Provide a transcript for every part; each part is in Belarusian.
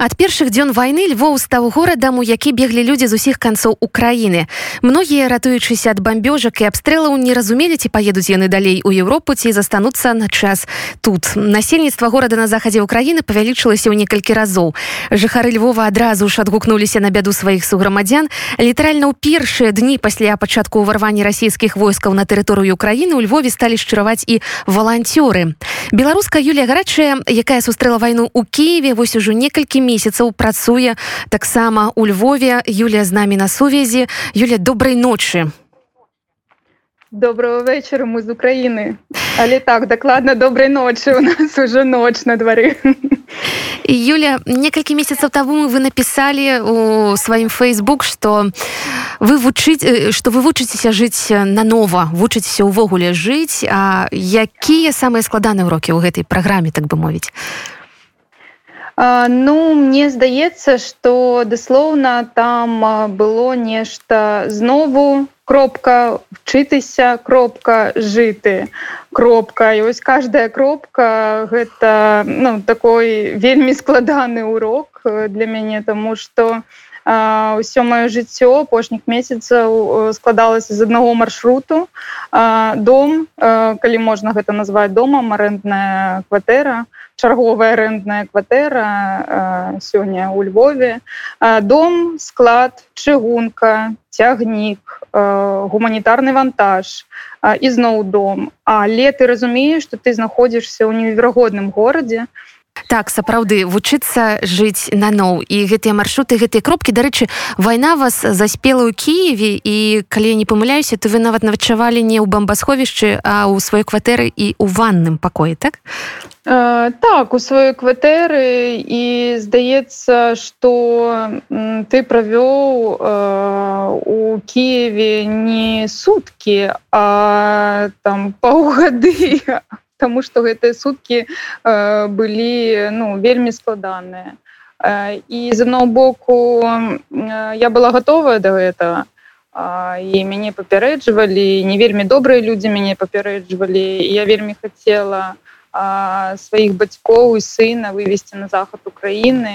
ад першых дзён вайны львоў стаў горадам у які беглі людзі з усіх канцоў украіны. Многія ратуючыся ад бамбёжак і абстрэлаў не разумелі ці паедуць яны далей у Еўропу ці застануцца на час тут. Насельніцтва горада на захадзе ўкраіны павялічылася ў некалькі разоў. Жыхары Львова адразу ж адгукнуліся на бяду сваіх суграмадзян. Літаральна ў першыя дні пасля пачатку ўварвання расійскіх войскаў на тэрыторыю краіны у Львове сталі шчыраваць і валанцёры. Беларуска Юлія гарачая якая сустрэла вайну у Киеве вось ужо некалькі месяцаў працуе таксама у Львове. Юлія з намі на сувязі. Юля добрай ночы. Доброго вечара мы з Украіны. Але так дакладна добрай ночы. У нас уже ноч на двары Юля некалькі месяцаў таму вы напісалі у сваім фейсбук что вы вучыць что вы вучыцеся жыць нанова вучыцеся ўвогуле жыць. А якія самыя складаныя урокі ў гэтай праграме так бы мовіць Ну мне здаецца, што даслоўна там было нешта знову. Кропка вчытыся кропка жыты кропка. І вось каждая кропка гэта ну, такой вельмі складаны урок для мяне тому что ўсё маё жыццё апошніх месяцаў складалася з аднаго маршруту дом калі можна гэта назваць домам арэндная кватэра чарговая арэндная кватэра сёння ў Львове. Дом склад чыгунка цягнік гуманітарны вантаж ізноў дом. Але ты разумееш што ты знаходзішся ў неверагодным горадзе так сапраўды вучыцца жыць наноў і гэтыя маршруты гэтыя кропкі дарэчы вайна вас заспела ў кіеве і калі не памыляюся то вы нават навачавалі не ў бамбасховішчы а ў сваёй кватэры і ў ванным пакоі так? Так у сваёй кватэры і здаецца што ты правёў у Киеве не суткі а там паўгады Таму што гэтыя суткі былі ну вельмі складаныя і з аднаго боку я была гатовая да гэтага і мяне папярэджвалі не вельмі добрыя людзі мяне папярэджвалі я вельмі хацела, сваіх бацькоў і сына вывесці на захад Украіны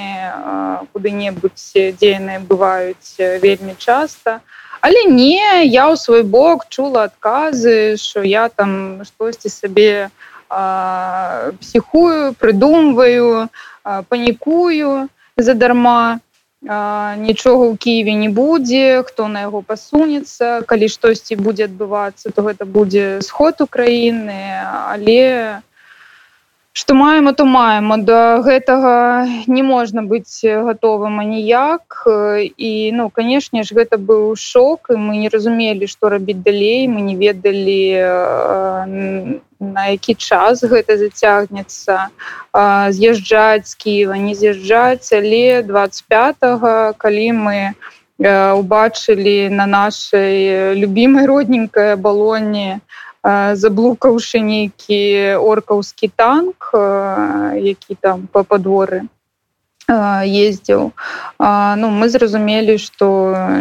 куды-небудзь дзе яны бываюць вельмі часта. Але не я ў свой бок чула адказы, што я там штосьці сабе а, псіхую, прыдумваю, панікую задарма. Нічога ў Киеве не будзе, хто на яго пасунецца, калі штосьці будзе адбывацца, то гэта будзе сход Украіны, але што маем то маем. Да гэтага не можна быць гатовым аніяк. І ну канешне ж гэта быў шок і мы не разумелі што рабіць далей. Мы не ведалі на які час гэта зацягнецца. З'язджаць з Кіева не з'язджаць але 25 калі мы убачылі на нашай любімай родненькой балоне заблукаўшы нейкі оркаўскі танк які там по падворы ездзіў. Ну мы зразумелі што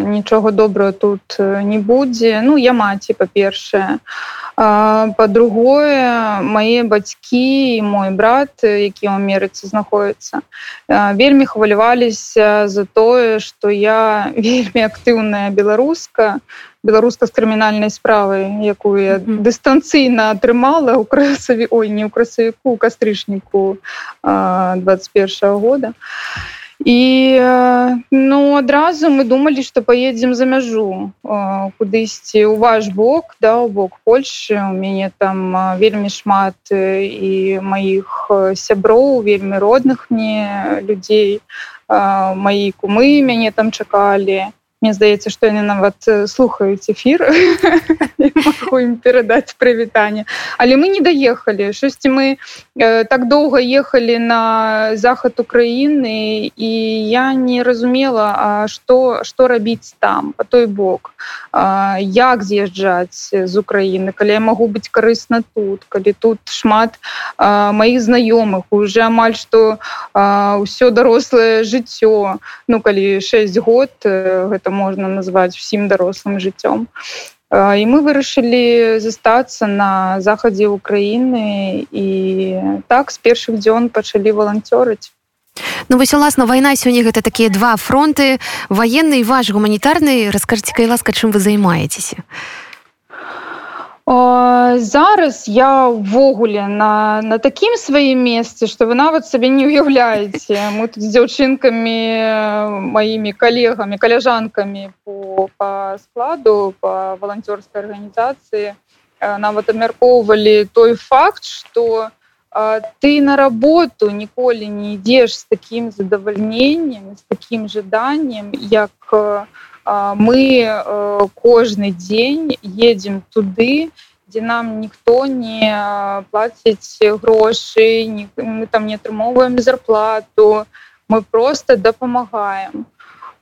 нічога добрага тут не будзе. Ну я маці па-першае па-другое мае бацькі і мой брат які ў Амерыцы знаходіцца вельмі хваляваліся за тое што я вельмі актыўная беларуска беларуска з крымінальнай справай якую я дыстанцыйна атрымала ў красаві ой не ў красавіку кастрычніку 21 -го года. і ну адразу мы думалі што поедзем за мяжу кудысьці у ваш бок да у бок Польшы у мяне там вельмі шмат і маіх сяброў вельмі родных мне людзей маі кумы мяне там чакалі мне здаецца што яны нават слухаюць эфір ім перадаць прывітанне але мы не даехалі шосьці мы э, так доўга ехалі на захад Украіны і я не разумела што што рабіць там по той бок? А, як з'язджаць з Украіны калі я магу быць карысна тут? Калі тут шмат а, маіх знаёмых уже амаль што ўсё дарослае жыццё. Ну калі 6 год гэта можна назваць усім дарослым жыццём і мы вырашылі застацца на захадзе Украіны і так з першых дзён пачалі валанцёрыць Ну вось уласна вайна сёння гэта такія два фронты ваенны і ваш гуманітарны раскажце кай ласка чым вы займаецеся зараз я ўвогуле на на такім сваім месцы што вы нават сабе не ўяўляеце мы тут з дзяўчынкамі маімі калегамі каляжанкамі по, по складу по валанцёрскай арганізацыі нават абмяркоўвалі той факт что ты на работу ніколі не ідзеш з таким задавальненнем з таким жаданнем як у мы кожны дзень едзем туды дзе нам ніхто не плаціць грошы мы там не атрымоўваем зарплату. Мы просто дапамагаем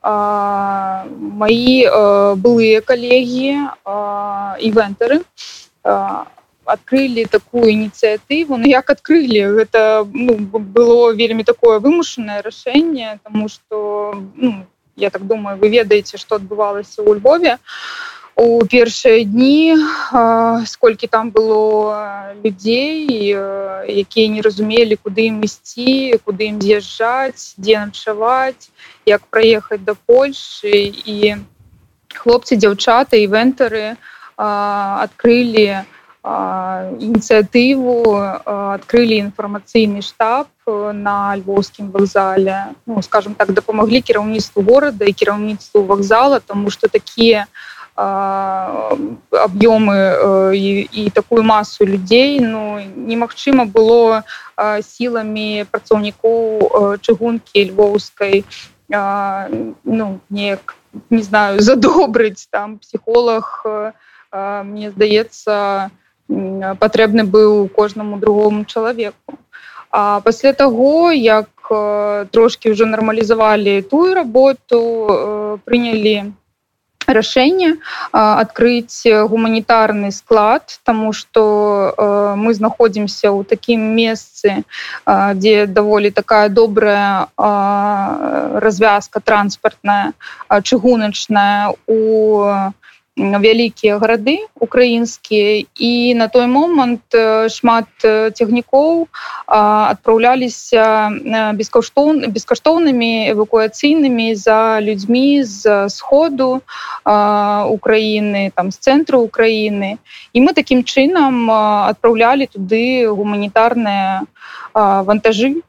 мои былыя калегі івентары открыли такую ініцыятыву Ну як открыли? Гэта ну, было вельмі такое вымушанае рашэнне тому что ну, я так думаю вы ведаеце что адбывалася у Львове у першыя дні сколькі там было людзей якія не разумелі куды ім ісці куды ім з'язджаць дзе начаваць як праехаць до Польшы і хлопцы дзяўчаты івентары адкрылі ініцыятыву адкрылі інфармацыйны штаб на львовскім вакзале. Ну, скажем так дапамаглі кіраўніцтву горада і кіраўніцтву вакзала тому что такія аб'ёмы і, і такую масу людзей ну немагчыма было сіламі працаўнікоў чыгункі львоўскай ну неяк не знаю задобрыць там псіхолог мне здаецца патрэбны быў кожнаму другому чалавеку. А пасля таго як трошки ўжо нармалізавалі тую работу прынялі рашэнне адкрыць гуманітарны склад тому что мы знаходзімся ў такім месцы дзе даволі такая добрая развязка транспартная чыгуначная у вялікія гарады украінскія. І на той момант шмат цягнікоў адпраўляліся бескаштоўн бескаштоўнымі эвакуацыйнымі за людзьмі з сходу Украіны там з цэнтру Украіны. І мы такім чынам адпраўлялі туды гуманітарныя вантажы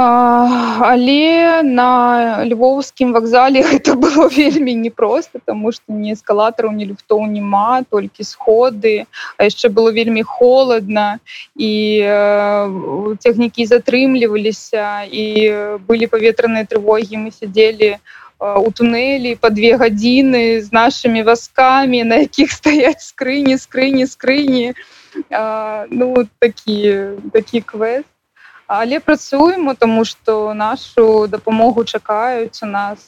але на львоўскім вакзале это было вельмі непросто тому что не эскалатараў не люфтоў няма толькі сходы. А яшчэ было вельмі холодно і э, цягнікі затрымліваліся і былі паветраныя трывогі. Мы сядзелі у туннелі по две гадзіны з нашими вазками на якіх стаять скрыні скрыні скрыні. Ну такі такі квест але працуем тому что нашу дапамогу чакаюць у нас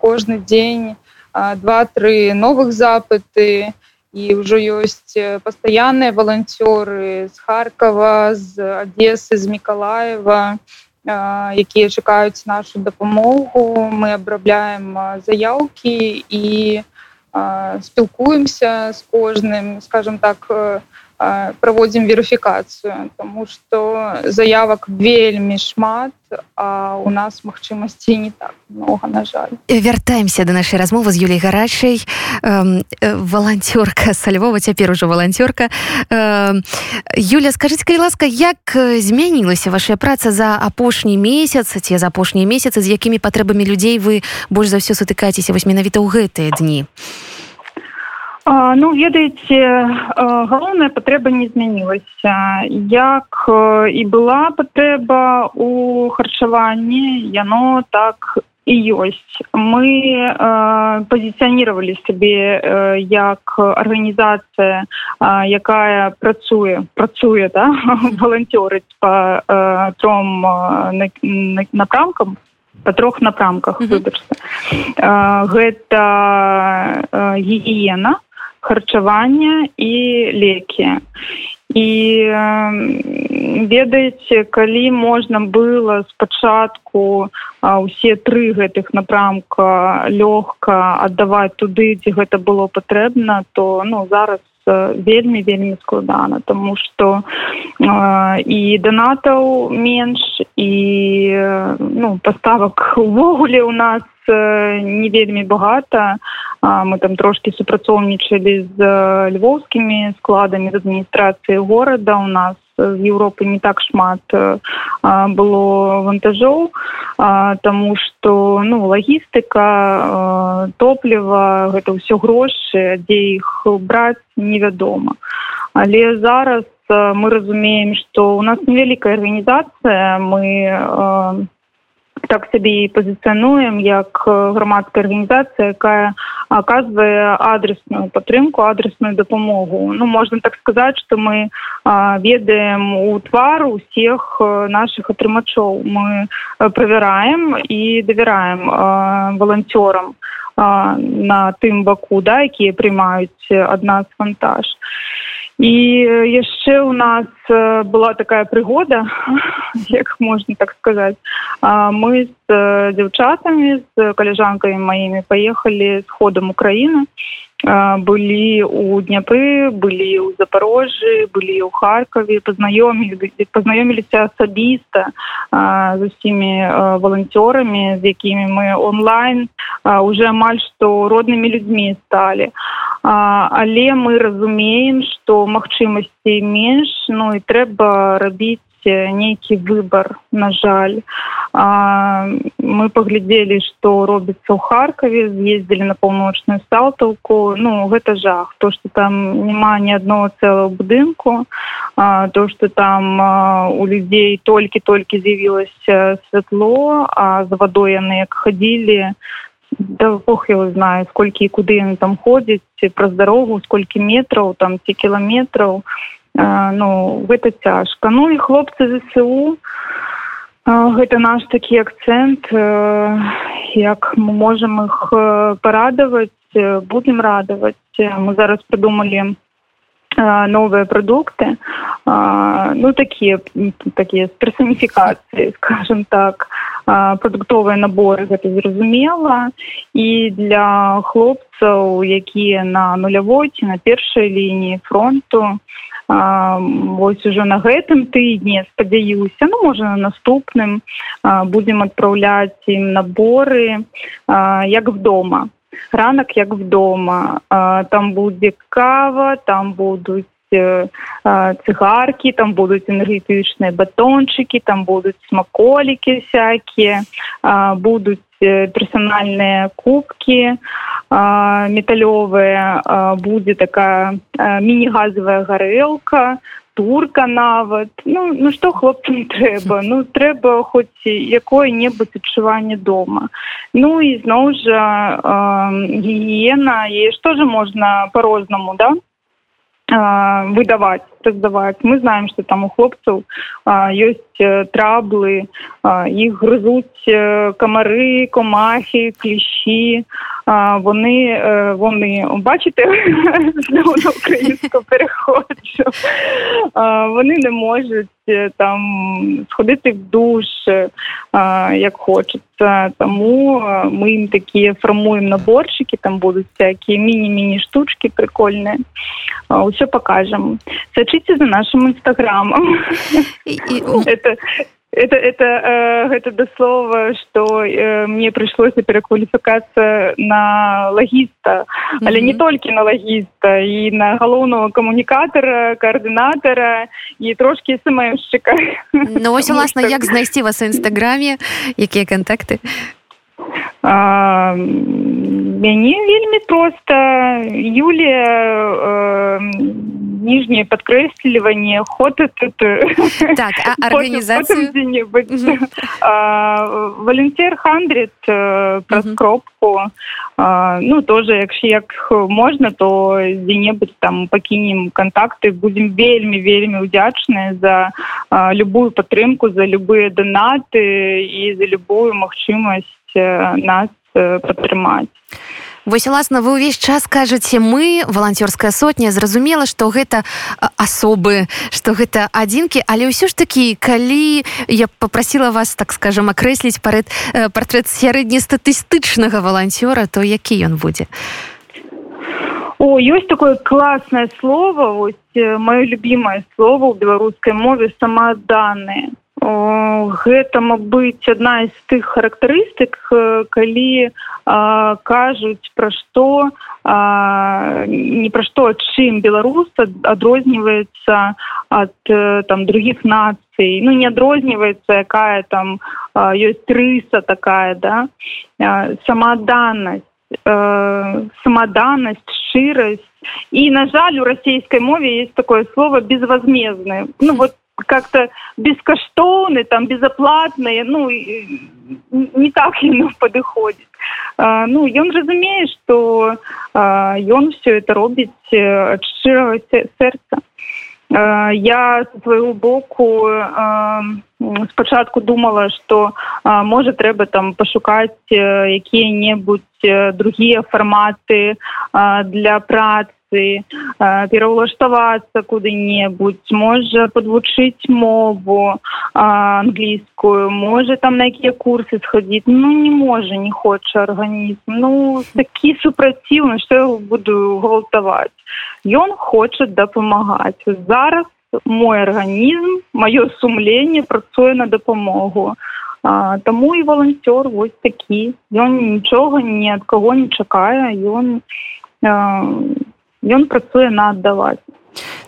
кожны дзень два-тры новых запыты. І ўжо ёсць пастаянныя валанцёры з харкова з одессы з мікалаева якія чакаюць нашу дапамогу. Мы абрабляем заявкі і спілкуемся з кожным скажем так у праводзім верыфікацыю тому что заявак вельмі шмат а у нас магчымасці не так много на жаль. Вяртаемся до нашай размовы з юлей гарачай. Э, валанцёрка са Львова цяпер ужо валанцёрка э, Юля скажитеце калі ласка як змянілася ваша праца за апошні месяц ці за апошнія месяцы з якімі патрэбамі людзей вы больш за ўсё сутыкаецеся вось менавіта ў гэтыя дні? А, ну ведаеце галоўная патрэба не змянілася. Як і была патрэба у харчаванні яно так і ёсць. Мы э, пазіцыянировали сабе э, як арганізацыя э, якая працуе працуе да валанцёрыць по э, тром э, напрамкам по трох напрамках mm -hmm. э, гэта э, гігіена харчавання і лекі і ведаеце калі можна было спачатку усе тры гэтых напрамка лёгка аддаваць туды дзе гэта было патрэбна то ну зараз вельмі вельмі складана тому что э, і донатаў менш і і ну паставак увогуле у нас не вельмі багата. Мы там трошки супрацоўнічалі з львоўскімі складамі з адміністрацыі горада. У нас з Еўропы не так шмат было вантажоў тому что ну лагістыка топліва гэта ўсё грошы дзе іх браць невядома. Але зараз мы разумеем что у нас невялікая арганізацыя мы так сабе і пазіцыянуем як грамадская арганізацыя якая оказывае адресную падтрымку адресную дапамогу ну можна так сказаць что мы а, ведаем у твару усіх наших атрымачоў мы правяраем і давяраем валанцёрам на тым баку да якія прымаюць ад нас вантаж. і яшчэ у нас была такая прыгода як можна так сказаць. Мы з дзяўчатамі з каляжанкамі маімі паехалі з ходам украіны былі у дняпы былі ў запорожжы былі ў харкаве пазнаёмілі пазнаёміліся асабіста з усімі валанцёрамі з якімі мы онлайн уже амаль што роднымі людзьмі сталі але мы разумеем што магчымасцей менш ну і трэба рабіць нейкі выбор на жаль. А, мы паглядзелі что робіцца ў харкаве з'ездзілі на паўночную сталтаўку ну гэта жах. То что там няма ні адного цэлого будынку а, то что там а, у людзей толькі-толькі з'явілася святло а за вадой яны як хадзілі да бог его знаю сколькі і куды яны там ходзяць праз дарогу сколькі метраў там ці кіламетраў ну гэта цяжка. Ну і хлопцы зсу гэта наш такі акцэнт як мы можемм іх парадаваць будемм радаваць. Мы зараз прыдумалі новыя прадукты ну такія такія персаніфікацыі скажем так прадуктовыя наборы гэта зразумела і для хлопцаў якія на нулявой ці на першай лініі фронту вось уже на гэтым тыдні спадзяюся ну можа на наступным будзем адпраўляць ім наборы як вдома. Ранак як вдома. Там будзе кава там будуць цыгаркі там будуць энергетычныя батончыкі там будуць смаколікі всякие будуць персанальныя кубкі металёвая будзе такая міні-газовая гарэлка турка нават ну ну что хлопцам трэба ну трэба хоць якое-небудзь адчуванне дома. Ну і зноў жа гігіена і што же можна по-рознаму да выдавать. выдаваць создаваць мы знаем что там у хлопцаў ёсць траблы іх грызуць камары комахи клещі вони вони бачите переходжу вони не можуть там сходити в душ як хочеться тому ми їм такі формуємо наборчики там будуть всякі міні-міні штучки прикольні все покажемо це сачыце за нашим инстаграмом. Это это это э, это да слова что э, мне прыйшлося перакваліфікацыя на лагіста але mm -hmm. не толькі на лагіста і на галоўного камунікатара коаардынатара і трошки смшчыка ну вось уласна як знайсці вас у нстаграме якія контакты мяне вельмі проста. Юлія э, ніжняе падкрэсліванне ход так, арганізацыю валюнцер хандрит праз кропку ну тоже як як можна то дзе-небудзь там пакінем контакты. Будзем вельмі вельмі удзячныя за любую падтрымку за любыя донаты і за любую магчымасць нас падтрымаць Вось уласна вы ўвесь час кажаце мы валанцёрская сотня зразумела што гэта асобы што гэта адзінкі. Але ўсё ж такі калі я попрасила вас так скажем акрэсліць парэд партрэт сярэднестатыстычнага валанцёра то які ён будзе? О ёсць такое класнае слово вось маё любимое слово ў беларускай мове самаданные гэта мабыць адна з тых характарыстык калі кажуць пра што не пра што чым беларус адрозніваецца ад там других нацый. Ну не адрозніваецца якая там ёсць рыса такая да? Самаданнасць самаданасць шчырасць. І на жаль у расійскай мове есть такое слово безвозмездное ну вот как-то бескаштоўны там безаплатныя ну не так ему падыходзіць ну ён разумее что ён все это робіць ад шчырага сэрца я свайго боку спачатку думала что можа трэба там пашукаць якія-небудзь другія фарматы для працы адукацыі пераўлаштавацца куды-небудзь можа подвучыць мову англійскую можа там на якія курсы сходіць ну не можа не хоча арганізм ну такі супраціўны что я буду гвалтаваць ён хоча дапамагаць зараз мой арганізм маё сумленне працуе на дапамогу а, таму і валанцёр вось такі ён нічога ні ад каго не чакае ён ён працуе на аддаваць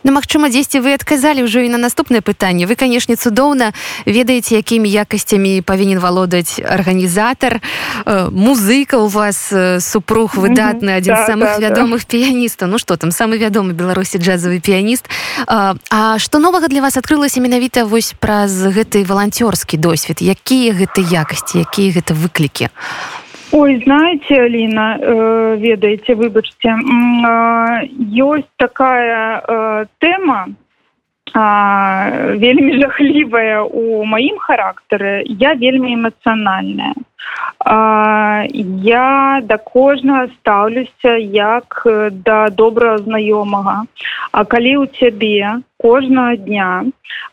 Ну, магчыма дзесьці вы адказалі ўжо і на наступнае пытанне. Вы канешне цудоўна ведаеце якімі якасцямі павінен валодаць арганізатар. Э, музыка у вас э, супруг выдатны адзін з да, самых да, вядомых да. піяністаў. Ну што там самы вядомы беларусі джазавы піяніст. А, а што новага для вас адкрылася менавіта вось праз гэты валанцёрскі досвед? Якія гэта якасці якія гэта выклікі? а Ой, знаете, Алина, э, ведаете, выбачьте, э, есть такая э, тема, э, вельмі жахлівая у маім характары, я вельмі эмацыянальная. Э, я да кожнага стаўлюся як да добрага знаёмага. А калі ў цябе кожнага дня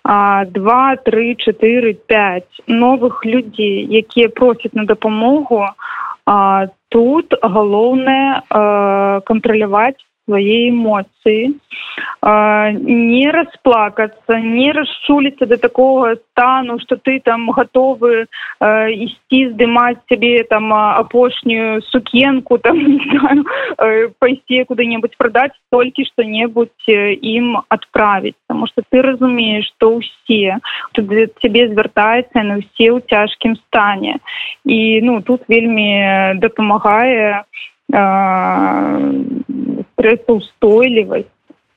а, 2, 3, 4, 5 новых людзей, якія просяць на дапамогу, А тут галоўнае кантраляваць свае эмоцыі не расплакацца не расчуліцца до такого стану что ты там готовы ісці здымаць цябе там апошнюю сукенку там пайсці куды-небудзь продать толькі что-небудзь ім адправіць потому что ты разумееш что ўсе цябе звяртаецца на ўсе ў цяжкім стане. І ну тут вельмі дапамагае стрессоустойливость.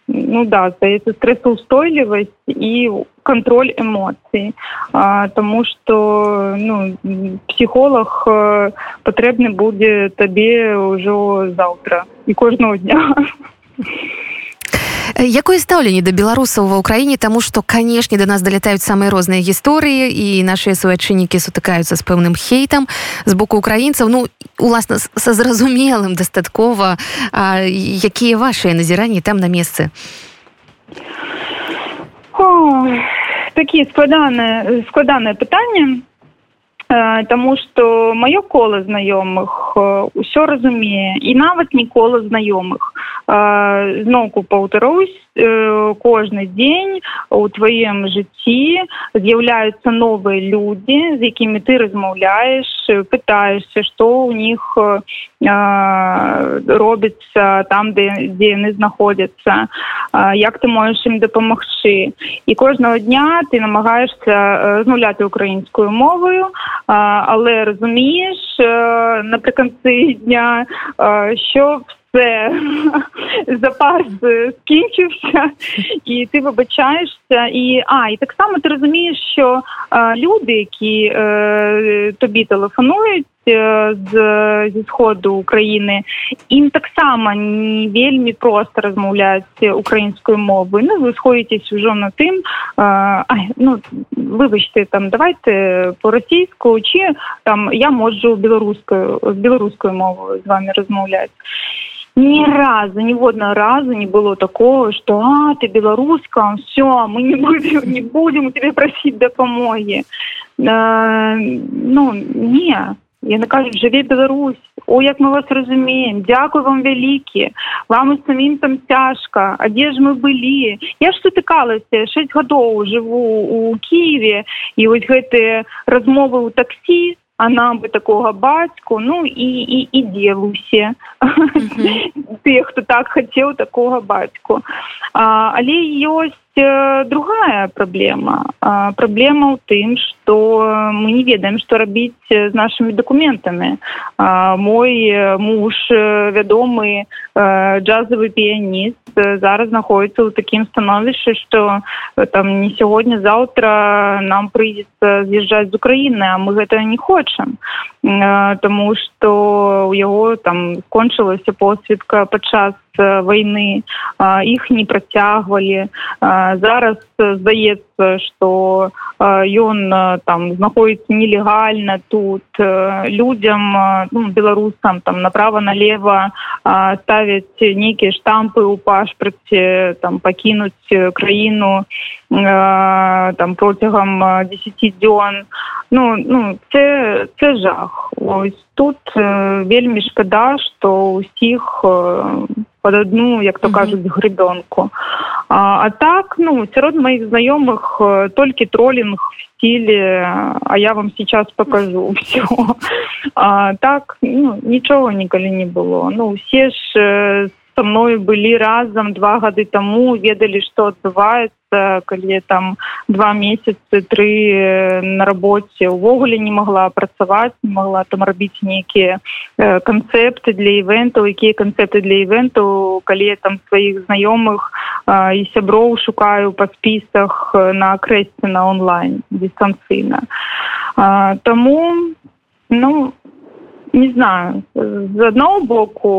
Ну да здаецца стрессоустойливость и контроль эмоций. А, тому что ну психолог э, патрэбны будзе табе ўжо завтра і кожного дня якое стаўленне да беларусаў ва ўкраіне таму што канешне да нас далятаюць самыя розныя гісторыі і нашыя суайчыннікі сутыкаюцца з пэўным хейтам з боку украінцаў ну уласна са зразумелым дастаткова якія вашыя назіранні там на месцы? Такія складаныя складанае пытанне Таму што маё кола знаёмых ўсё разумее і нават не кола знаёмых зноўку паўтарусь кожны дзень у тваем жыцці з'яўляюцца новыя людзі з якімі ты размаўляеш пытаешься што ў них робіцца там дзе дзе яны знаходзяцца як ты можаш ім дапамагчы і кожнага дня ты намагаешься змаўляць украінскую мовою але розумієш наприкінці дня що все запас скінчився і ти вибачаєшся і а і так само ти розумієш що люди які тобі телефонують з зі сходу України ім таксама не вельмі просто размаўляць украінскую мову ну вы сходитесь ўжо на тым а, ну выбачьте там давайте по-расійску чи там я можу беларускую з беларускую мову з вами размаўляць Ни разу ніводна разу не было такого что а ты беларуска все мы не будем не будем у тебе просить дапамоги ну не. Яны кажуць жыве Беларусь о як мы вас разумеем Дякую вам вялікі вам і самім там цяжка а дзе ж мы былі я ж сутыкалася 6 гадоў жыву у Киеве і вось гэтыя размовы ў таксі а нам бы такога бацьку ну і і ідзе усе тых хто так хацеў такога бацьку але ёсць другая праблема праблема ў тым что мы не ведаем что рабіць з нашими документами. Мой муж вядомы джазовый піяніст зараз знаходіцца ў такім становішчы что там не сягодня заўтра нам прыйдзецца з'язджаць з Украіны а мы гэтага не хочам тому что у яго там кончылася посведка падчас войны іх не працягвалі зараз здаецца что ён там знаходіцца нелегальна тут людям ну, беларусам там направо налево ставяць нейкія штампы у пашпарце там пакінуць краіну там протягам 10 дзён ну ну це це жах. Ось тут вельмі шкада что усіх под одну як то кажуць гребенку. А, а так ну сярод моих знаёмых толькі троллинг в стиле а я вам сейчас покажу все а, так ну, нічого ніколі не было. Ну усе ж со мною былі разам два гады таму ведалі что адбываецца калі там два месяцы тры на работе. Увогуле не могла працаваць не могла там рабіць нейкія канцэпты для івентаў якія канцэпты для івенту калі там сваіх знаёмых і сяброў шукаю па спісах на акрэсце на онлайн дистанцыйна. Тому ну не знаю з аднаго боку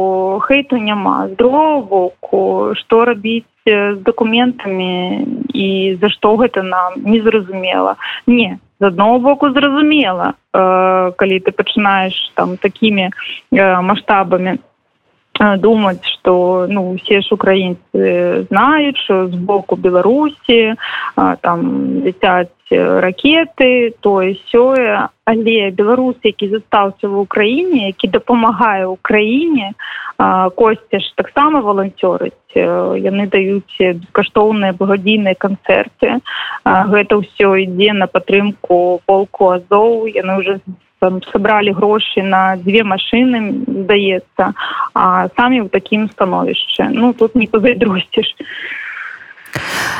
хейту няма з другого боку што рабіць з документамі і за што гэта нам незразумела не з аднаго боку зразумела э, калі ты пачынаеш там такімі э, маштабамі думаць что ну усе ж украінцы знаюць що з боку беларусі там летяць ракеты тое сёе але беларус які застаўся в украіне які дапамагае украіне косця ж таксама валанцёрыць яны даюць бескаштоўныя благадзійныя канцэрты гэта ўсё ідзе на падтрымку полку азоў яны уже там сабралі грошы на дзве машины здаецца а самі ў такім становішчы ну тут не пазайдросціш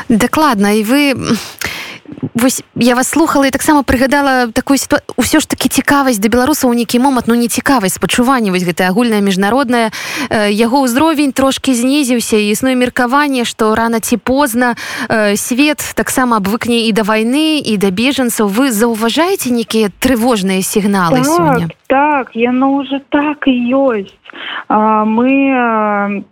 дакладна і вы вось я вас слухала і таксама прыгадала такую сіту... ўсё ж таки цікавасць да беларусаў нейкі момант ну не цікавасць спачування вось гэта агульная міжнародная э, яго ўзровень трошки знізіўся існуе меркаванне што рана ці позна э, свет таксама абвыкне і да вайны і да бежанцаў. Вы заўважаеце нейкія трывожныя сігналы так, сёння? так яно уже так і ёсць. А, мы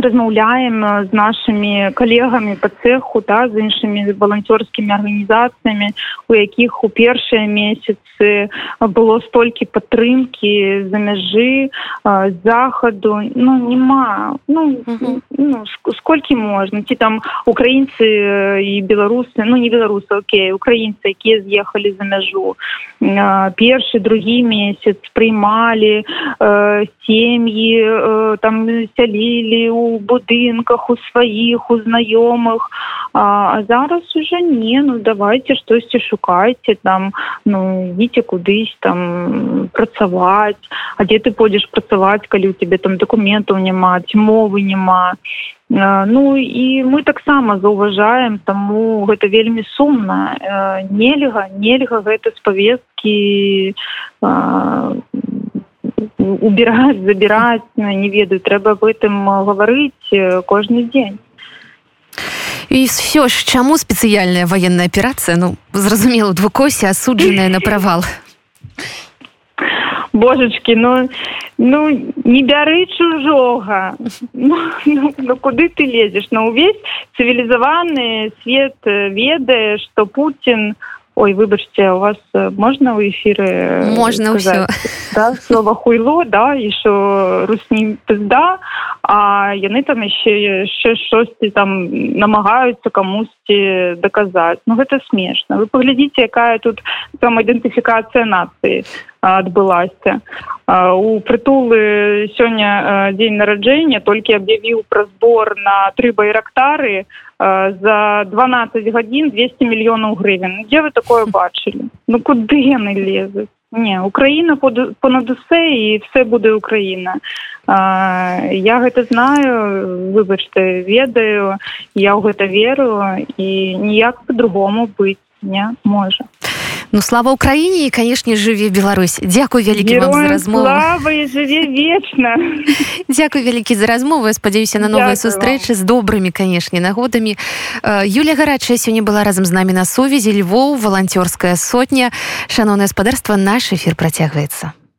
размаўляем з нашими калегамі по цеху да з іншымі валанцёрскімі арганізацыямі у якіх у першыя месяцы было столькі падтрымки за мяжы захаду. Ну няма. Ну, ну сколькі можна? Ці там украінцы і беларусы ну не беларусы Окей украінцы якія з'ехалі за мяжу. Першы другі месяц прыймалі э, сем'і э, там сялілі у будынках у сваіх у знаёмых. А, а зараз уже не ну давайте штосьці шукайце там ну ідите кудысь там працаваць. А дзе ты пойдзеш працаваць калі у тебе там документаў няма ці мовы няма? Ну і мы таксама заўважаем таму гэта вельмі сумна. Нельга нельга гэта з павесткі убирать забирать не ведаю трэба об этом гаварыць кожны дзень і все ж чаму спецыяльная военная аперацыя ну зразумела двукосе асуджаная на правал божачки ну ну не бяры чужога ну, ну, ну куды ты лезешь? На увесь цывілізаваны свет ведае что Путин у ой выбачце у вас можна ў эфиры э, можна ўсё да, слова хуйло да еще русні пызда а яны там яшчэ яшчэ штосьці там намагаюцца камусьці даказаць ну гэта смешна. Вы паглядзіце якая тут там ідэнтыфікацыя нацыі адбылася у прытулы сёння дзень нараджэння толькі аб'явіў пра збор на тры байрактары за 12 гадзін 200 мільёнаў гривен дзе вы такое бачылі? Ну куды яны лезуць? Не украина понад усе і все буде україна. А, я гэта знаю выбачце ведаю я ў гэта веру і ніяк по-другому быць не можа Ну слава Украіне і канешне жыве Беларусь. Дякую вялікі вам за размову. жыве вечна Дякую вялікі за размову. Спадзяюся на новыя сустрэчы з добрымі канешне нагодамі Юля гарачая сёння была разам з намі на сувязі Львоў валанцёрская сотня. Шаноўна гаспадарства наш эфир працягваецца